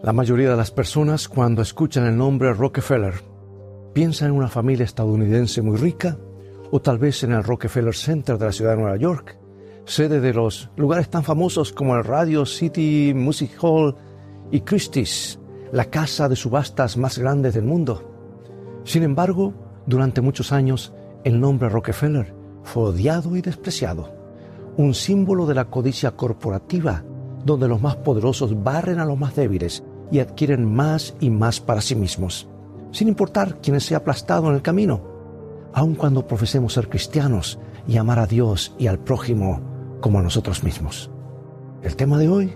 La mayoría de las personas cuando escuchan el nombre Rockefeller piensan en una familia estadounidense muy rica o tal vez en el Rockefeller Center de la ciudad de Nueva York, sede de los lugares tan famosos como el Radio City Music Hall y Christie's, la casa de subastas más grande del mundo. Sin embargo, durante muchos años, el nombre Rockefeller fue odiado y despreciado, un símbolo de la codicia corporativa donde los más poderosos barren a los más débiles y adquieren más y más para sí mismos, sin importar quién sea aplastado en el camino, aun cuando profesemos ser cristianos y amar a Dios y al prójimo como a nosotros mismos. El tema de hoy,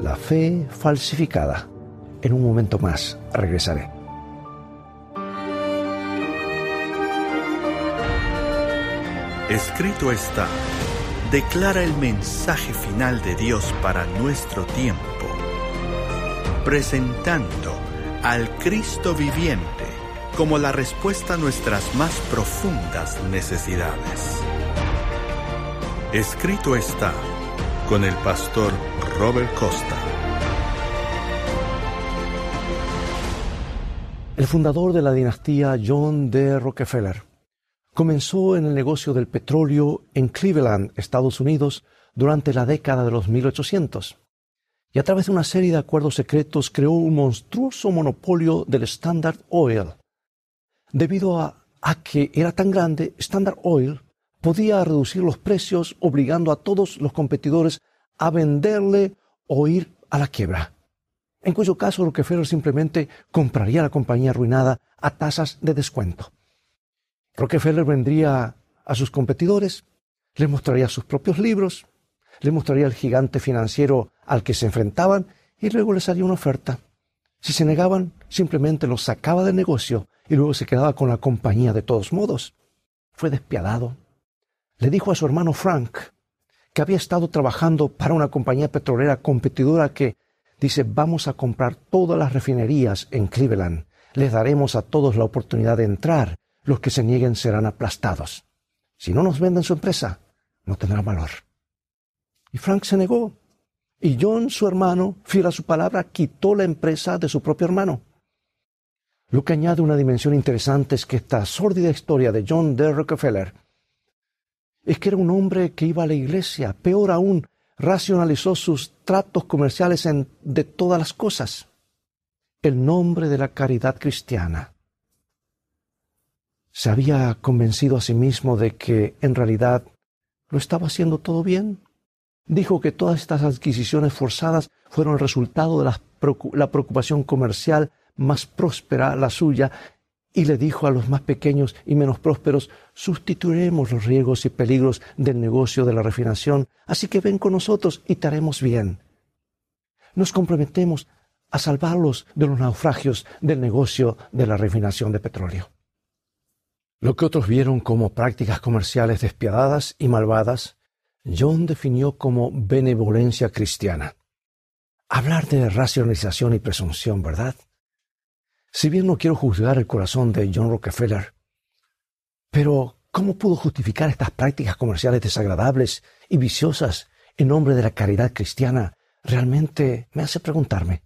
la fe falsificada. En un momento más regresaré. Escrito está declara el mensaje final de Dios para nuestro tiempo, presentando al Cristo viviente como la respuesta a nuestras más profundas necesidades. Escrito está con el pastor Robert Costa. El fundador de la dinastía John D. Rockefeller Comenzó en el negocio del petróleo en Cleveland, Estados Unidos, durante la década de los 1800. Y a través de una serie de acuerdos secretos creó un monstruoso monopolio del Standard Oil. Debido a, que era tan grande, Standard Oil podía reducir los precios obligando a todos los competidores a venderle o ir a la quiebra. En cuyo caso Rockefeller simplemente compraría la compañía arruinada a tasas de descuento. Rockefeller vendría a sus competidores, les mostraría sus propios libros, les mostraría el gigante financiero al que se enfrentaban y luego les haría una oferta. Si se negaban, simplemente los sacaba del negocio y luego se quedaba con la compañía de todos modos. Fue despiadado. Le dijo a su hermano Frank que había estado trabajando para una compañía petrolera competidora que dice vamos a comprar todas las refinerías en Cleveland. Les daremos a todos la oportunidad de entrar los que se nieguen serán aplastados. Si no nos venden su empresa, no tendrá valor. Y Frank se negó. Y John, su hermano, fiel a su palabra, quitó la empresa de su propio hermano. Lo que añade una dimensión interesante es que esta sórdida historia de John D. Rockefeller es que era un hombre que iba a la iglesia, peor aún, racionalizó sus tratos comerciales en, de todas las cosas. El nombre de la caridad cristiana se había convencido a sí mismo de que en realidad lo estaba haciendo todo bien. Dijo que todas estas adquisiciones forzadas fueron el resultado de la, preocupación comercial más próspera, la suya, y le dijo a los más pequeños y menos prósperos, sustituiremos los riesgos y peligros del negocio de la refinación, así que ven con nosotros y te haremos bien. Nos comprometemos a salvarlos de los naufragios del negocio de la refinación de petróleo. Lo que otros vieron como prácticas comerciales despiadadas y malvadas, John definió como benevolencia cristiana. Hablar de racionalización y presunción, ¿verdad? Si bien no quiero juzgar el corazón de John Rockefeller, pero ¿cómo pudo justificar estas prácticas comerciales desagradables y viciosas en nombre de la caridad cristiana? Realmente me hace preguntarme.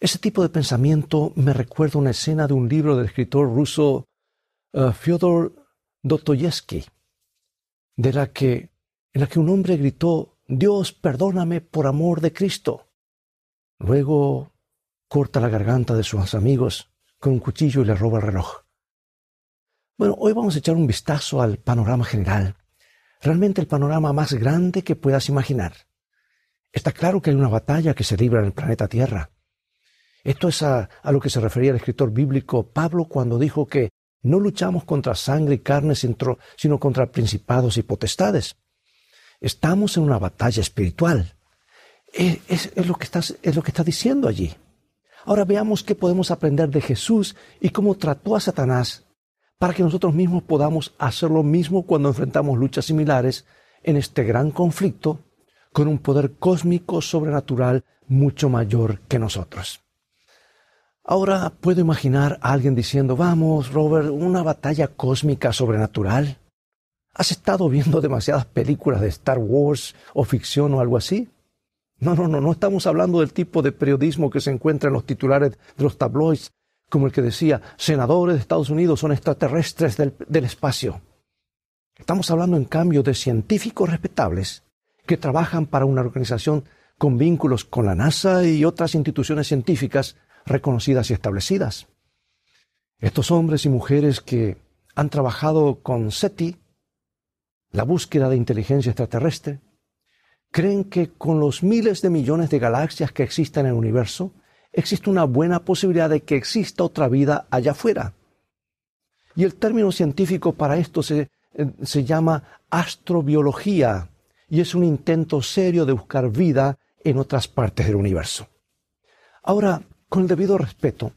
Ese tipo de pensamiento me recuerda una escena de un libro del escritor ruso Fyodor Dostoyevsky, de la que, en la que un hombre gritó, Dios, perdóname por amor de Cristo. Luego corta la garganta de sus amigos con un cuchillo y le roba el reloj. Bueno, hoy vamos a echar un vistazo al panorama general, realmente el panorama más grande que puedas imaginar. Está claro que hay una batalla que se libra en el planeta Tierra. Esto es a, a, lo que se refería el escritor bíblico Pablo cuando dijo que no luchamos contra sangre y carne, sino contra principados y potestades. Estamos en una batalla espiritual. Es, lo que lo que está diciendo allí. Ahora veamos qué podemos aprender de Jesús y cómo trató a Satanás para que nosotros mismos podamos hacer lo mismo cuando enfrentamos luchas similares en este gran conflicto con un poder cósmico sobrenatural mucho mayor que nosotros. Ahora puedo imaginar a alguien diciendo, vamos, Robert, una batalla cósmica sobrenatural. ¿Has estado viendo demasiadas películas de Star Wars o ficción o algo así? No, no, no, no estamos hablando del tipo de periodismo que se encuentra en los titulares de los tabloids, como el que decía, senadores de Estados Unidos son extraterrestres del, del espacio. Estamos hablando, en cambio, de científicos respetables que trabajan para una organización con vínculos con la NASA y otras instituciones científicas reconocidas y establecidas. Estos hombres y mujeres que han trabajado con SETI, la búsqueda de inteligencia extraterrestre, creen que con los miles de millones de galaxias que existen en el universo, existe una buena posibilidad de que exista otra vida allá afuera. Y el término científico para esto se, se llama astrobiología y es un intento serio de buscar vida en otras partes del universo. Ahora, con el debido respeto,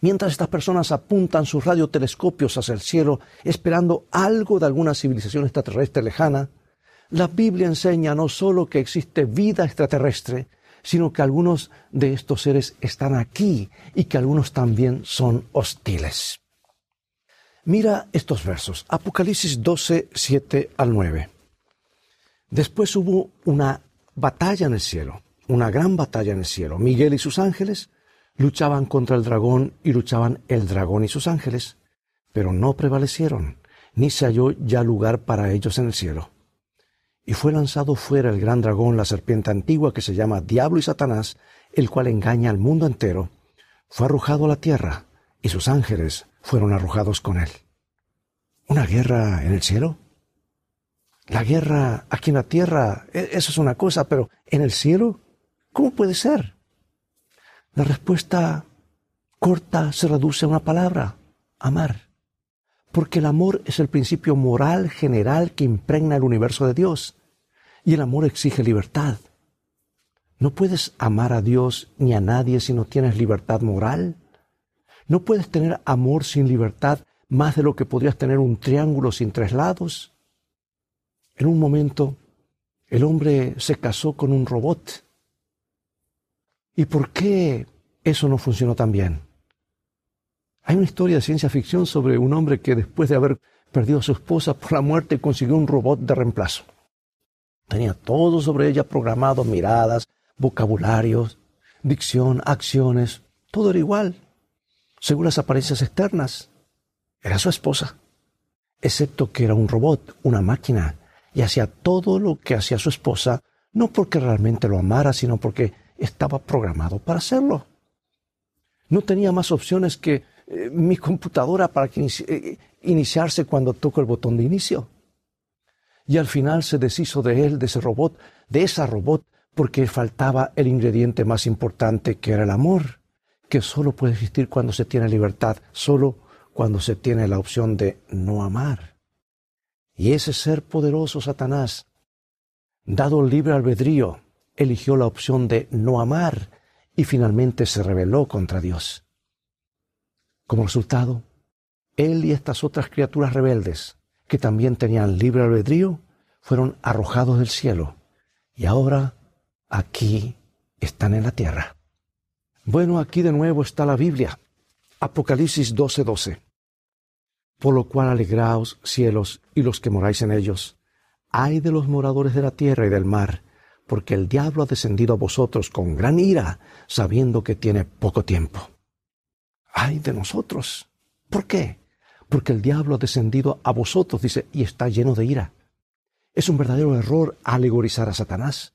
mientras estas personas apuntan sus radiotelescopios hacia el cielo esperando algo de alguna civilización extraterrestre lejana, la Biblia enseña no solo que existe vida extraterrestre, sino que algunos de estos seres están aquí y que algunos también son hostiles. Mira estos versos, Apocalipsis 12, 7 al 9. Después hubo una batalla en el cielo, una gran batalla en el cielo. Miguel y sus ángeles luchaban contra el dragón y luchaban el dragón y sus ángeles, pero no prevalecieron, ni se halló ya lugar para ellos en el cielo y fue lanzado fuera el gran dragón, la serpiente antigua que se llama Diablo y Satanás, el cual engaña al mundo entero, fue arrojado a la tierra, y sus ángeles fueron arrojados con él. ¿Una guerra en el cielo? La guerra aquí en la tierra, e, eso es una cosa, pero en el cielo, ¿cómo puede ser? La respuesta corta se reduce a una palabra, amar. Porque el amor es el principio moral general que impregna el universo de Dios. Y el amor exige libertad. No puedes amar a Dios ni a nadie si no tienes libertad moral. No puedes tener amor sin libertad más de lo que podrías tener un triángulo sin tres lados. En un momento, el hombre se casó con un robot. ¿Y por qué eso no funcionó tan bien? Hay una historia de ciencia ficción sobre un hombre que después de haber perdido a su esposa por la muerte consiguió un robot de reemplazo. Tenía todo sobre ella programado, miradas, vocabularios, dicción, acciones, todo era igual, según las apariencias externas. Era su esposa, excepto que era un robot, una máquina, y hacía todo lo que hacía su esposa, no porque realmente lo amara, sino porque estaba programado para hacerlo. No tenía más opciones que eh, mi computadora para que eh, iniciarse cuando toco el botón de inicio y al final se deshizo de él, de ese robot, de esa robot, porque faltaba el ingrediente más importante que era el amor, que solo puede existir cuando se tiene libertad, solo cuando se tiene la opción de no amar. Y ese ser poderoso, Satanás, dado el libre albedrío, eligió la opción de no amar y finalmente se rebeló contra Dios. Como resultado, él y estas otras criaturas rebeldes que también tenían libre albedrío, fueron arrojados del cielo y ahora aquí están en la tierra. Bueno, aquí de nuevo está la Biblia, Apocalipsis 12:12. Por lo cual alegraos, cielos, y los que moráis en ellos. Ay de los moradores de la tierra y del mar, porque el diablo ha descendido a vosotros con gran ira, sabiendo que tiene poco tiempo. Ay de nosotros. ¿Por qué? porque el diablo ha descendido a vosotros, dice, y está lleno de ira. Es un verdadero error alegorizar a Satanás,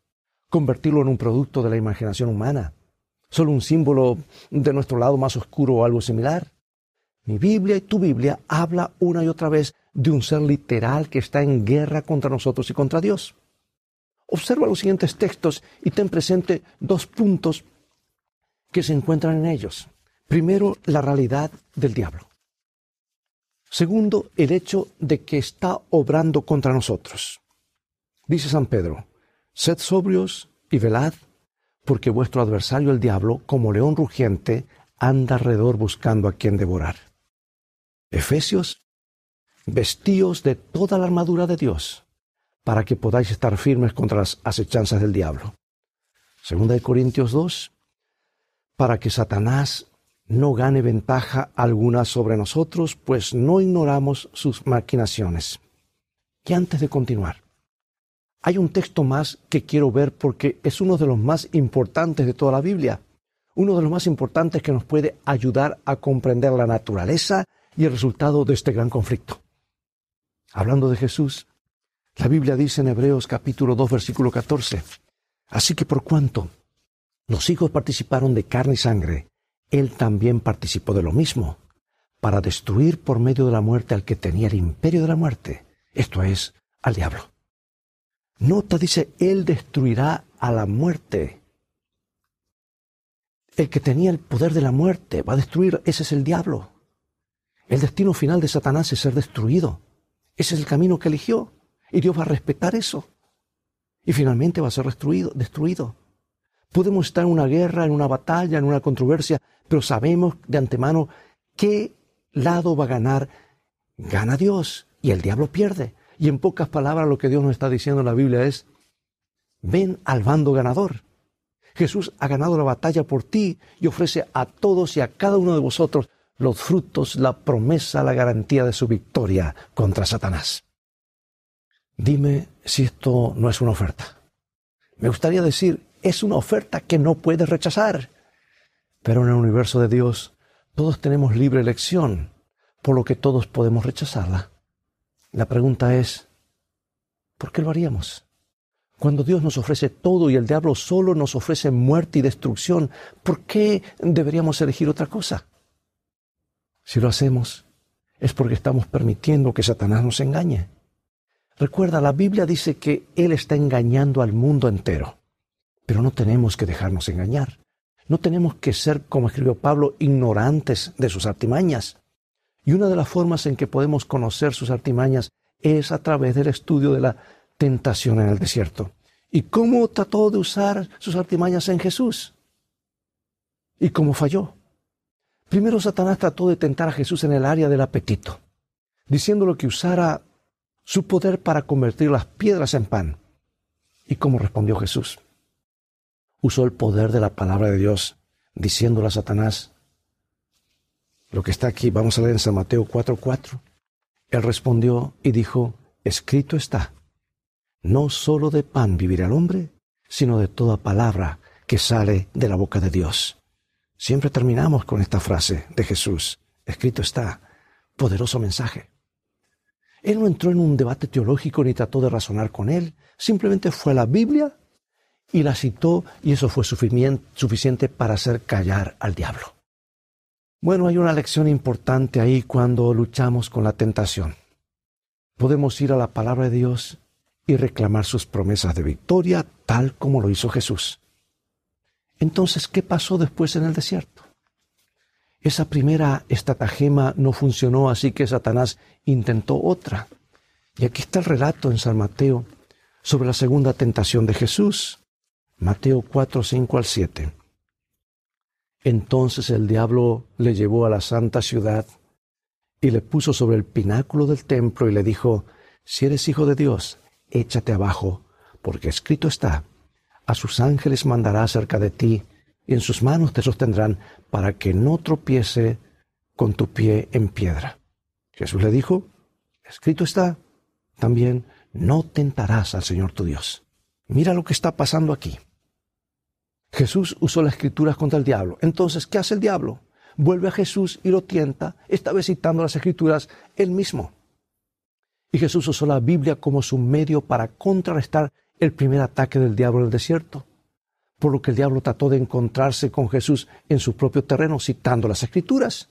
convertirlo en un producto de la imaginación humana, solo un símbolo de nuestro lado más oscuro o algo similar. Mi Biblia y tu Biblia habla una y otra vez de un ser literal que está en guerra contra nosotros y contra Dios. Observa los siguientes textos y ten presente dos puntos que se encuentran en ellos. Primero, la realidad del diablo. Segundo, el hecho de que está obrando contra nosotros. Dice San Pedro, sed sobrios y velad, porque vuestro adversario el diablo, como león rugiente, anda alrededor buscando a quien devorar. Efesios, vestíos de toda la armadura de Dios, para que podáis estar firmes contra las acechanzas del diablo. Segunda de Corintios 2, para que Satanás no gane ventaja alguna sobre nosotros, pues no ignoramos sus maquinaciones. Y antes de continuar, hay un texto más que quiero ver porque es uno de los más importantes de toda la Biblia, uno de los más importantes que nos puede ayudar a comprender la naturaleza y el resultado de este gran conflicto. Hablando de Jesús, la Biblia dice en Hebreos capítulo 2 versículo 14, Así que por cuanto los hijos participaron de carne y sangre, Él también participó de lo mismo, para destruir por medio de la muerte al que tenía el imperio de la muerte, esto es, al diablo. Nota, dice, Él destruirá a la muerte. El que tenía el poder de la muerte va a destruir, ese es el diablo. El destino final de Satanás es ser destruido. Ese es el camino que eligió. Y Dios va a respetar eso. Y finalmente va a ser destruido. destruido. Podemos estar en una guerra, en una batalla, en una controversia, pero sabemos de antemano qué lado va a ganar. Gana Dios y el diablo pierde. Y en pocas palabras lo que Dios nos está diciendo en la Biblia es, ven al bando ganador. Jesús ha ganado la batalla por ti y ofrece a todos y a cada uno de vosotros los frutos, la promesa, la garantía de su victoria contra Satanás. Dime si esto no es una oferta. Me gustaría decir, es una oferta que no puedes rechazar. Pero en el universo de Dios, todos tenemos libre elección, por lo que todos podemos rechazarla. La pregunta es, ¿por qué lo haríamos? Cuando Dios nos ofrece todo y el diablo solo nos ofrece muerte y destrucción, ¿por qué deberíamos elegir otra cosa? Si lo hacemos, es porque estamos permitiendo que Satanás nos engañe. Recuerda, la Biblia dice que Él está engañando al mundo entero. Pero no tenemos que dejarnos engañar. No tenemos que ser, como escribió Pablo, ignorantes de sus artimañas. Y una de las formas en que podemos conocer sus artimañas es a través del estudio de la tentación en el desierto. ¿Y cómo trató de usar sus artimañas en Jesús? ¿Y cómo falló? Primero Satanás trató de tentar a Jesús en el área del apetito, diciéndole que usara su poder para convertir las piedras en pan. ¿Y cómo respondió Jesús? Usó el poder de la palabra de Dios, diciéndole a Satanás, lo que está aquí, vamos a leer en San Mateo 4:4. Él respondió y dijo, escrito está, no solo de pan vivirá el hombre, sino de toda palabra que sale de la boca de Dios. Siempre terminamos con esta frase de Jesús. Escrito está, poderoso mensaje. Él no entró en un debate teológico ni trató de razonar con él, simplemente fue a la Biblia y la citó y eso fue suficiente para hacer callar al diablo. Bueno, hay una lección importante ahí cuando luchamos con la tentación. Podemos ir a la palabra de Dios y reclamar sus promesas de victoria tal como lo hizo Jesús. Entonces, ¿qué pasó después en el desierto? Esa primera estratagema no funcionó, así que Satanás intentó otra. Y aquí está el relato en San Mateo sobre la segunda tentación de Jesús. Mateo 4, 5 al 7. Entonces el diablo le llevó a la santa ciudad y le puso sobre el pináculo del templo y le dijo, si eres hijo de Dios, échate abajo, porque escrito está, a sus ángeles mandará cerca de ti, y en sus manos te sostendrán para que no tropiece con tu pie en piedra. Jesús le dijo, escrito está, también no tentarás al Señor tu Dios. Mira lo que está pasando aquí. Jesús usó las escrituras contra el diablo. Entonces, ¿qué hace el diablo? Vuelve a Jesús y lo tienta, esta vez citando las escrituras él mismo. Y Jesús usó la Biblia como su medio para contrarrestar el primer ataque del diablo en el desierto, por lo que el diablo trató de encontrarse con Jesús en su propio terreno citando las escrituras.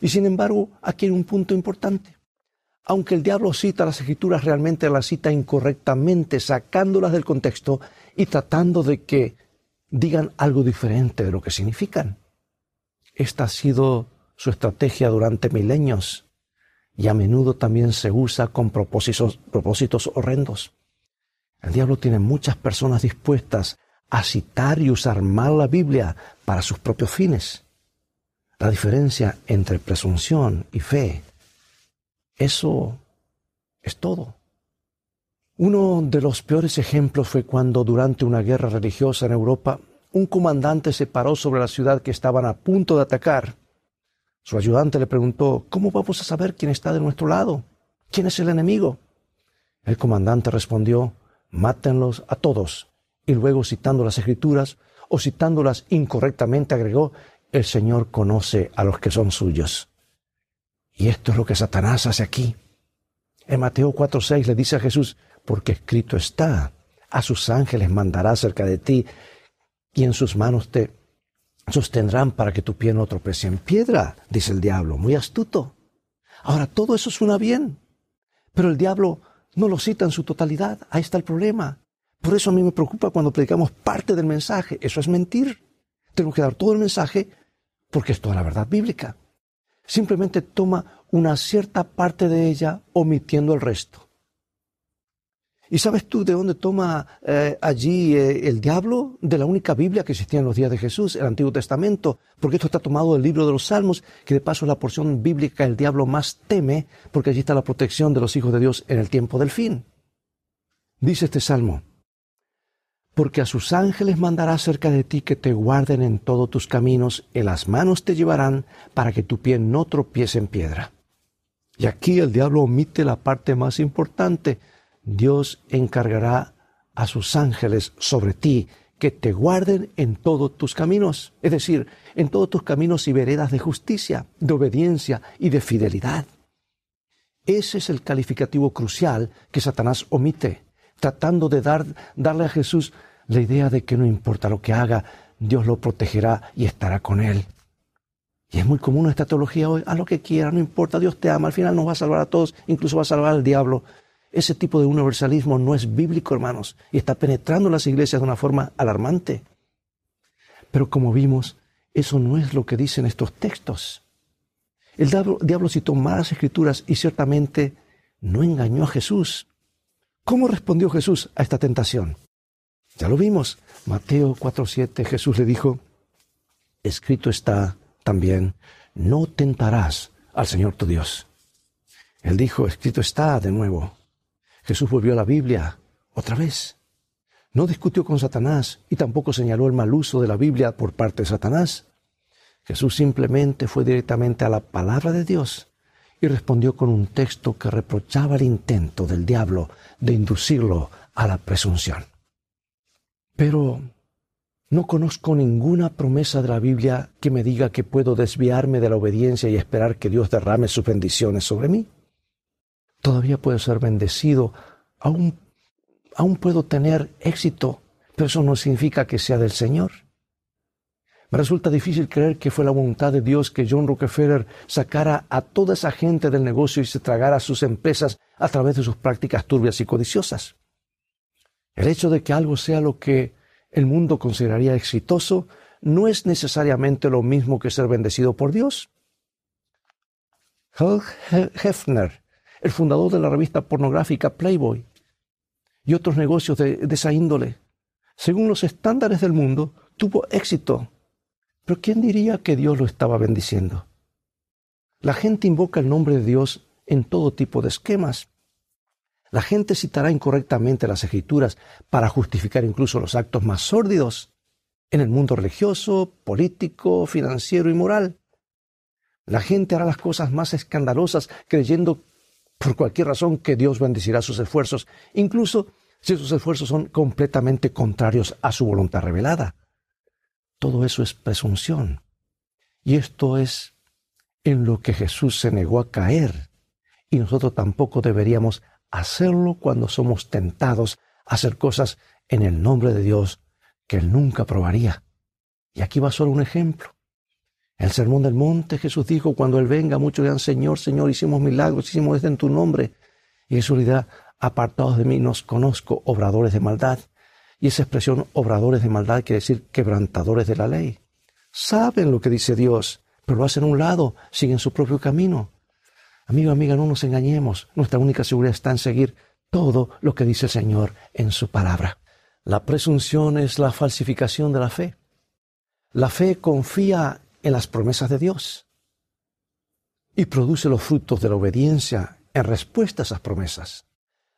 Y sin embargo, aquí hay un punto importante. Aunque el diablo cita las escrituras, realmente las cita incorrectamente, sacándolas del contexto y tratando de que digan algo diferente de lo que significan. Esta ha sido su estrategia durante milenios y a menudo también se usa con propósitos, propósitos horrendos. El diablo tiene muchas personas dispuestas a citar y usar mal la Biblia para sus propios fines. La diferencia entre presunción y fe, eso es todo. Uno de los peores ejemplos fue cuando durante una guerra religiosa en Europa un comandante se paró sobre la ciudad que estaban a punto de atacar. Su ayudante le preguntó, ¿cómo vamos a saber quién está de nuestro lado? ¿Quién es el enemigo? El comandante respondió, mátenlos a todos. Y luego citando las escrituras o citándolas incorrectamente agregó, el Señor conoce a los que son suyos. Y esto es lo que Satanás hace aquí. En Mateo 4:6 le dice a Jesús, porque escrito está, a sus ángeles mandará cerca de ti y en sus manos te sostendrán para que tu pie no tropece en piedra, dice el diablo, muy astuto. Ahora, todo eso suena bien, pero el diablo no lo cita en su totalidad. Ahí está el problema. Por eso a mí me preocupa cuando predicamos parte del mensaje. Eso es mentir. Tenemos que dar todo el mensaje porque es toda la verdad bíblica. Simplemente toma una cierta parte de ella omitiendo el resto. ¿Y sabes tú de dónde toma eh, allí eh, el diablo? De la única Biblia que existía en los días de Jesús, el Antiguo Testamento, porque esto está tomado del libro de los Salmos, que de paso es la porción bíblica el diablo más teme, porque allí está la protección de los hijos de Dios en el tiempo del fin. Dice este salmo, porque a sus ángeles mandará cerca de ti que te guarden en todos tus caminos, en las manos te llevarán para que tu pie no tropiece en piedra. Y aquí el diablo omite la parte más importante, Dios encargará a sus ángeles sobre ti que te guarden en todos tus caminos, es decir, en todos tus caminos y veredas de justicia, de obediencia y de fidelidad. Ese es el calificativo crucial que Satanás omite, tratando de dar, darle a Jesús la idea de que no importa lo que haga, Dios lo protegerá y estará con él. Y es muy común esta teología hoy, haz lo que quiera, no importa, Dios te ama, al final nos va a salvar a todos, incluso va a salvar al diablo. Ese tipo de universalismo no es bíblico, hermanos, y está penetrando las iglesias de una forma alarmante. Pero como vimos, eso no es lo que dicen estos textos. El diablo, citó malas escrituras y ciertamente no engañó a Jesús. ¿Cómo respondió Jesús a esta tentación? Ya lo vimos. Mateo 4:7 Jesús le dijo, escrito está también, no tentarás al Señor tu Dios. Él dijo, escrito está de nuevo. Jesús volvió a la Biblia otra vez. No discutió con Satanás y tampoco señaló el mal uso de la Biblia por parte de Satanás. Jesús simplemente fue directamente a la palabra de Dios y respondió con un texto que reprochaba el intento del diablo de inducirlo a la presunción. Pero no conozco ninguna promesa de la Biblia que me diga que puedo desviarme de la obediencia y esperar que Dios derrame sus bendiciones sobre mí todavía puedo ser bendecido, aún, aún puedo tener éxito, pero eso no significa que sea del Señor. Me resulta difícil creer que fue la voluntad de Dios que John Rockefeller sacara a toda esa gente del negocio y se tragara sus empresas a través de sus prácticas turbias y codiciosas. El hecho de que algo sea lo que el mundo consideraría exitoso no es necesariamente lo mismo que ser bendecido por Dios. Hugh Hefner el fundador de la revista pornográfica Playboy y otros negocios de, esa índole. Según los estándares del mundo, tuvo éxito. Pero ¿quién diría que Dios lo estaba bendiciendo? La gente invoca el nombre de Dios en todo tipo de esquemas. La gente citará incorrectamente las escrituras para justificar incluso los actos más sórdidos en el mundo religioso, político, financiero y moral. La gente hará las cosas más escandalosas creyendo por cualquier razón que Dios bendecirá sus esfuerzos, incluso si esos esfuerzos son completamente contrarios a su voluntad revelada. Todo eso es presunción. Y esto es en lo que Jesús se negó a caer. Y nosotros tampoco deberíamos hacerlo cuando somos tentados a hacer cosas en el nombre de Dios que Él nunca probaría. Y aquí va solo un ejemplo. El sermón del monte, Jesús dijo, cuando Él venga, muchos dirán, Señor, Señor, hicimos milagros, hicimos esto en tu nombre. Y Jesús dirá, apartados de mí, nos conozco, obradores de maldad. Y esa expresión, obradores de maldad, quiere decir quebrantadores de la ley. Saben lo que dice Dios, pero lo hacen a un lado, siguen su propio camino. Amigo, amiga, no nos engañemos. Nuestra única seguridad está en seguir todo lo que dice el Señor en su palabra. La presunción es la falsificación de la fe. La fe confía en las promesas de Dios y produce los frutos de la obediencia en respuesta a esas promesas.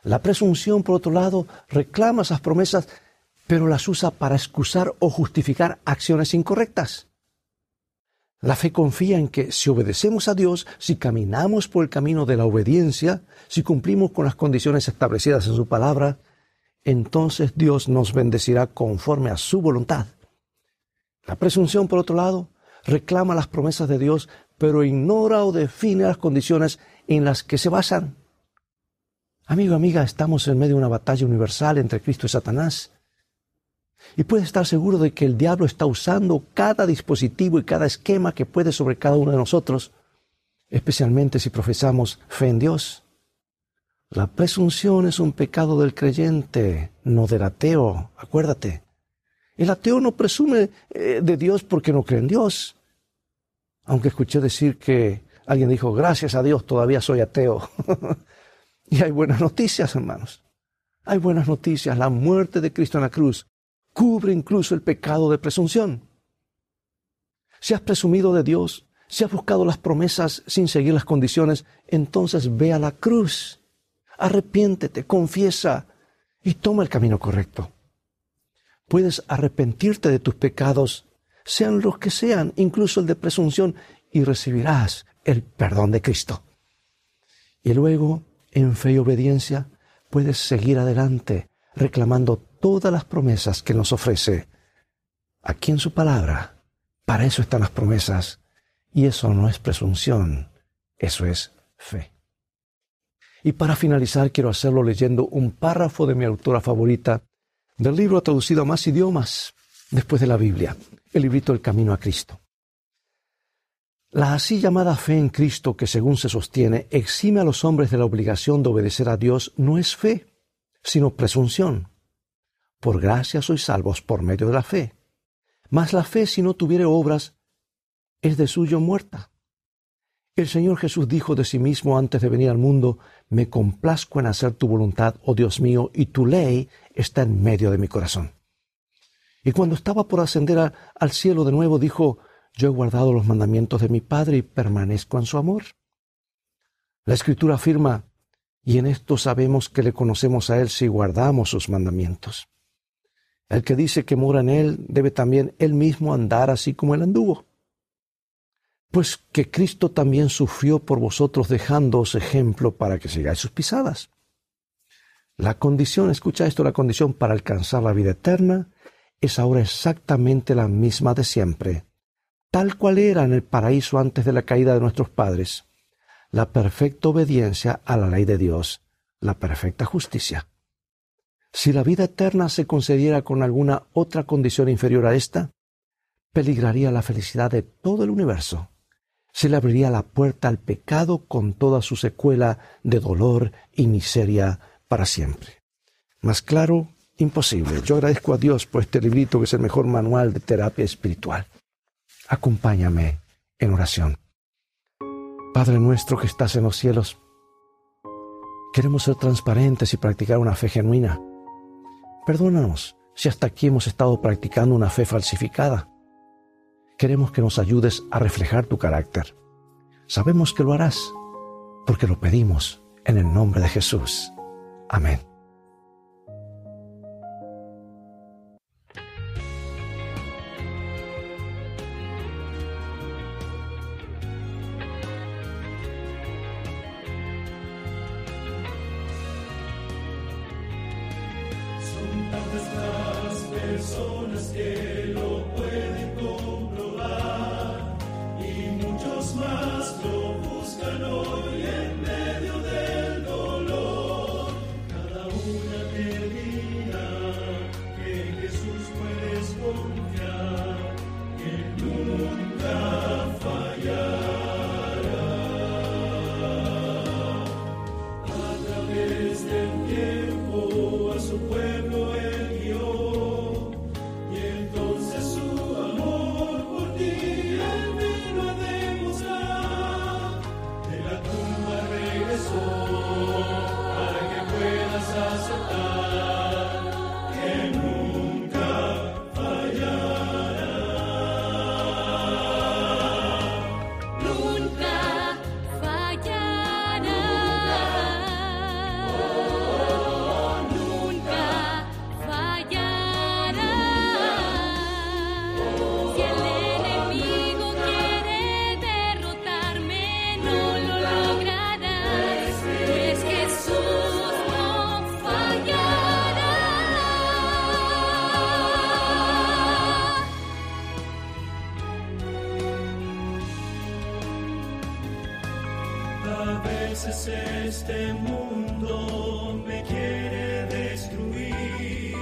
La presunción, por otro lado, reclama esas promesas, pero las usa para excusar o justificar acciones incorrectas. La fe confía en que si obedecemos a Dios, si caminamos por el camino de la obediencia, si cumplimos con las condiciones establecidas en su palabra, entonces Dios nos bendecirá conforme a su voluntad. La presunción, por otro lado, reclama las promesas de Dios, pero ignora o define las condiciones en las que se basan. Amigo, amiga, estamos en medio de una batalla universal entre Cristo y Satanás. Y puede estar seguro de que el diablo está usando cada dispositivo y cada esquema que puede sobre cada uno de nosotros, especialmente si profesamos fe en Dios. La presunción es un pecado del creyente, no del ateo, acuérdate. El ateo no presume eh, de Dios porque no cree en Dios. Aunque escuché decir que alguien dijo, gracias a Dios todavía soy ateo. y hay buenas noticias, hermanos. Hay buenas noticias. La muerte de Cristo en la cruz cubre incluso el pecado de presunción. Si has presumido de Dios, si has buscado las promesas sin seguir las condiciones, entonces ve a la cruz, arrepiéntete, confiesa y toma el camino correcto. Puedes arrepentirte de tus pecados, sean los que sean, incluso el de presunción, y recibirás el perdón de Cristo. Y luego, en fe y obediencia, puedes seguir adelante reclamando todas las promesas que nos ofrece aquí en su palabra. Para eso están las promesas. Y eso no es presunción, eso es fe. Y para finalizar quiero hacerlo leyendo un párrafo de mi autora favorita del libro traducido a más idiomas después de la Biblia, el librito El Camino a Cristo. La así llamada fe en Cristo que según se sostiene exime a los hombres de la obligación de obedecer a Dios no es fe, sino presunción. Por gracia sois salvos por medio de la fe. Mas la fe, si no tuviere obras, es de suyo muerta. El Señor Jesús dijo de sí mismo antes de venir al mundo, Me complazco en hacer tu voluntad, oh Dios mío, y tu ley está en medio de mi corazón. Y cuando estaba por ascender al cielo de nuevo, dijo, Yo he guardado los mandamientos de mi Padre y permanezco en su amor. La Escritura afirma, y en esto sabemos que le conocemos a Él si guardamos sus mandamientos. El que dice que mora en él debe también él mismo andar así como él anduvo. Pues que Cristo también sufrió por vosotros dejándoos ejemplo para que sigáis sus pisadas. La condición, escucha esto, la condición para alcanzar la vida eterna es ahora exactamente la misma de siempre, tal cual era en el paraíso antes de la caída de nuestros padres, la perfecta obediencia a la ley de Dios, la perfecta justicia. Si la vida eterna se concediera con alguna otra condición inferior a esta, peligraría la felicidad de todo el universo. Se le abriría la puerta al pecado con toda su secuela de dolor y miseria para siempre. Más claro, imposible. Yo agradezco a Dios por este librito que es el mejor manual de terapia espiritual. Acompáñame en oración. Padre nuestro que estás en los cielos, queremos ser transparentes y practicar una fe genuina Perdónanos si hasta aquí hemos estado practicando una fe falsificada. Queremos que nos ayudes a reflejar tu carácter. Sabemos que lo harás, porque lo pedimos en el nombre de Jesús. Amén. Veces este mundo me quiere destruir.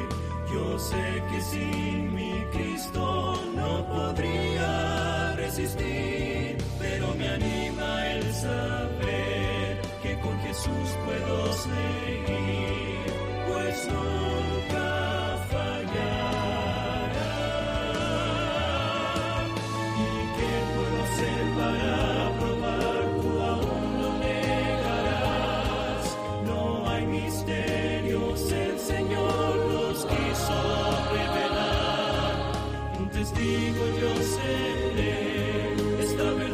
Yo sé que sin mi Cristo no podría resistir, pero me anima el saber que con Jesús puedo seguir, pues nunca fallará. ¿Y qué puedo hacer para testigo yo seré, esta verdad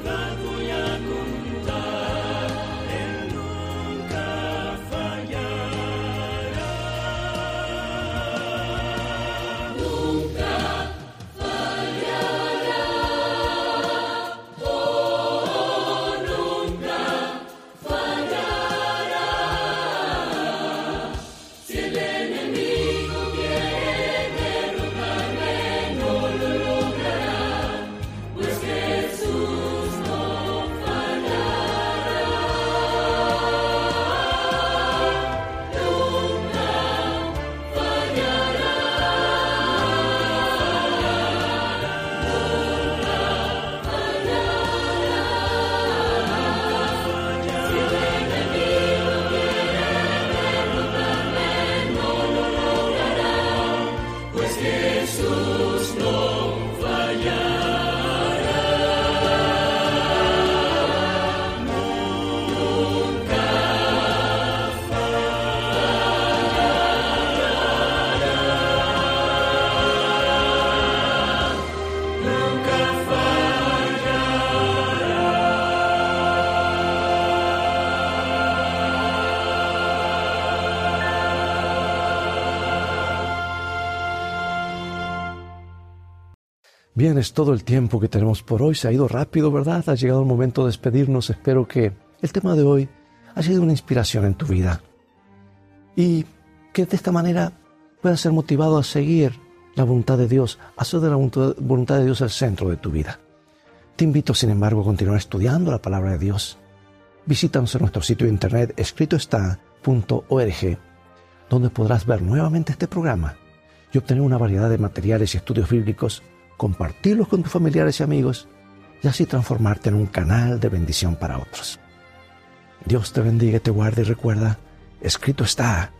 Bien, es todo el tiempo que tenemos por hoy. Se ha ido rápido, ¿verdad? Ha llegado el momento de despedirnos. Espero que el tema de hoy haya sido una inspiración en tu vida. Y que de esta manera puedas ser motivado a seguir la voluntad de Dios, a hacer de la voluntad voluntad de Dios el centro de tu vida. Te invito, sin embargo, a continuar estudiando la palabra de Dios. Visítanos en nuestro sitio de internet escritoestá.org, donde podrás ver nuevamente este programa y obtener una variedad de materiales y estudios bíblicos compartirlos con tus familiares y amigos y así transformarte en un canal de bendición para otros. Dios te bendiga te guarde y recuerda, escrito está,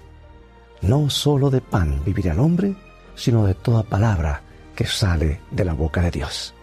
no solo de pan vivirá el hombre, sino de toda palabra que sale de la boca de Dios.